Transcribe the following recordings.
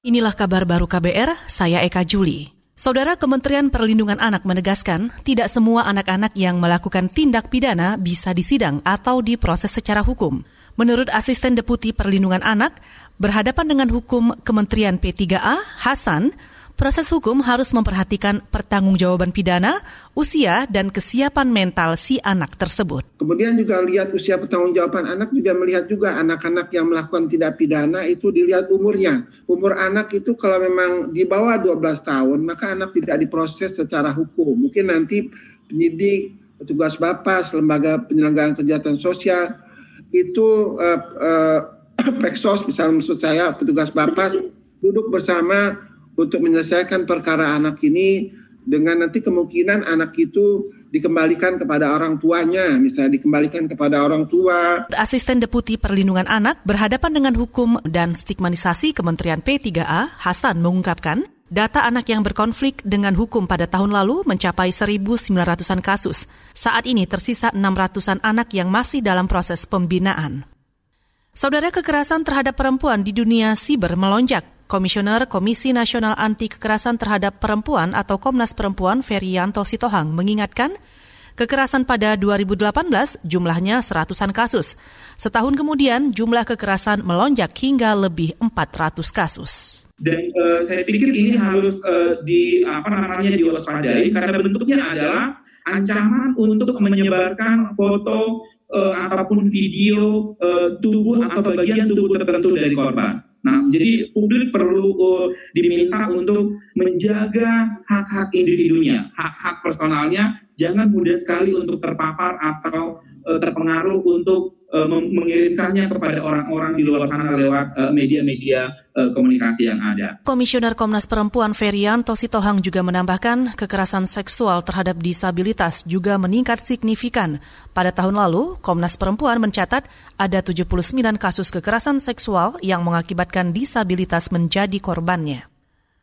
Inilah kabar baru KBR, saya Eka Juli. Saudara Kementerian Perlindungan Anak menegaskan, tidak semua anak-anak yang melakukan tindak pidana bisa disidang atau diproses secara hukum. Menurut Asisten Deputi Perlindungan Anak, berhadapan dengan hukum Kementerian P3A, Hasan, proses hukum harus memperhatikan pertanggungjawaban pidana, usia, dan kesiapan mental si anak tersebut. Kemudian juga lihat usia pertanggungjawaban anak juga melihat juga anak-anak yang melakukan tidak pidana itu dilihat umurnya. Umur anak itu kalau memang di bawah 12 tahun, maka anak tidak diproses secara hukum. Mungkin nanti penyidik, petugas Bapas, lembaga penyelenggaraan kejahatan sosial itu uh, uh, Peksos misalnya maksud saya petugas Bapas duduk bersama untuk menyelesaikan perkara anak ini dengan nanti kemungkinan anak itu dikembalikan kepada orang tuanya, misalnya dikembalikan kepada orang tua. Asisten Deputi Perlindungan Anak berhadapan dengan hukum dan stigmatisasi Kementerian P3A, Hasan mengungkapkan, data anak yang berkonflik dengan hukum pada tahun lalu mencapai 1.900-an kasus. Saat ini tersisa 600-an anak yang masih dalam proses pembinaan. Saudara kekerasan terhadap perempuan di dunia siber melonjak. Komisioner Komisi Nasional Anti Kekerasan Terhadap Perempuan atau Komnas Perempuan Ferianto Sitohang mengingatkan, kekerasan pada 2018 jumlahnya seratusan kasus. Setahun kemudian jumlah kekerasan melonjak hingga lebih 400 kasus. Dan uh, saya pikir ini harus uh, di apa namanya diwaspadai karena bentuknya adalah ancaman untuk menyebarkan foto uh, ataupun video uh, tubuh atau bagian tubuh tertentu dari korban. Jadi publik perlu uh, diminta untuk menjaga hak-hak individunya, hak-hak personalnya, jangan mudah sekali untuk terpapar atau uh, terpengaruh untuk uh, mengirimkannya kepada orang-orang di luar sana lewat uh, media-media uh, komunikasi yang ada. Komisioner Komnas Perempuan Ferianto Sitohang juga menambahkan kekerasan seksual terhadap disabilitas juga meningkat signifikan. Pada tahun lalu, Komnas Perempuan mencatat ada 79 kasus kekerasan seksual yang mengakibatkan disabilitas menjadi korbannya.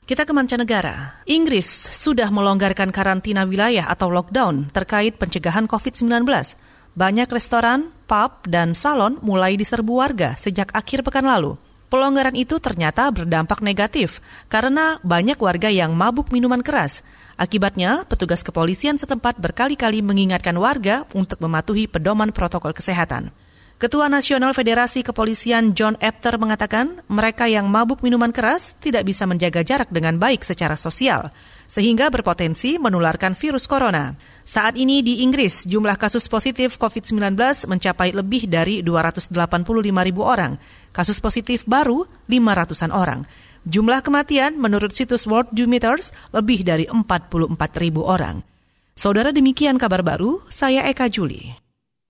Kita ke mancanegara. Inggris sudah melonggarkan karantina wilayah atau lockdown terkait pencegahan COVID-19. Banyak restoran, pub, dan salon mulai diserbu warga sejak akhir pekan lalu. Pelonggaran itu ternyata berdampak negatif karena banyak warga yang mabuk minuman keras. Akibatnya, petugas kepolisian setempat berkali-kali mengingatkan warga untuk mematuhi pedoman protokol kesehatan. Ketua Nasional Federasi Kepolisian John Epter mengatakan mereka yang mabuk minuman keras tidak bisa menjaga jarak dengan baik secara sosial, sehingga berpotensi menularkan virus corona. Saat ini di Inggris, jumlah kasus positif COVID-19 mencapai lebih dari 285 ribu orang. Kasus positif baru 500-an orang. Jumlah kematian menurut situs World Meters lebih dari 44 ribu orang. Saudara demikian kabar baru, saya Eka Juli.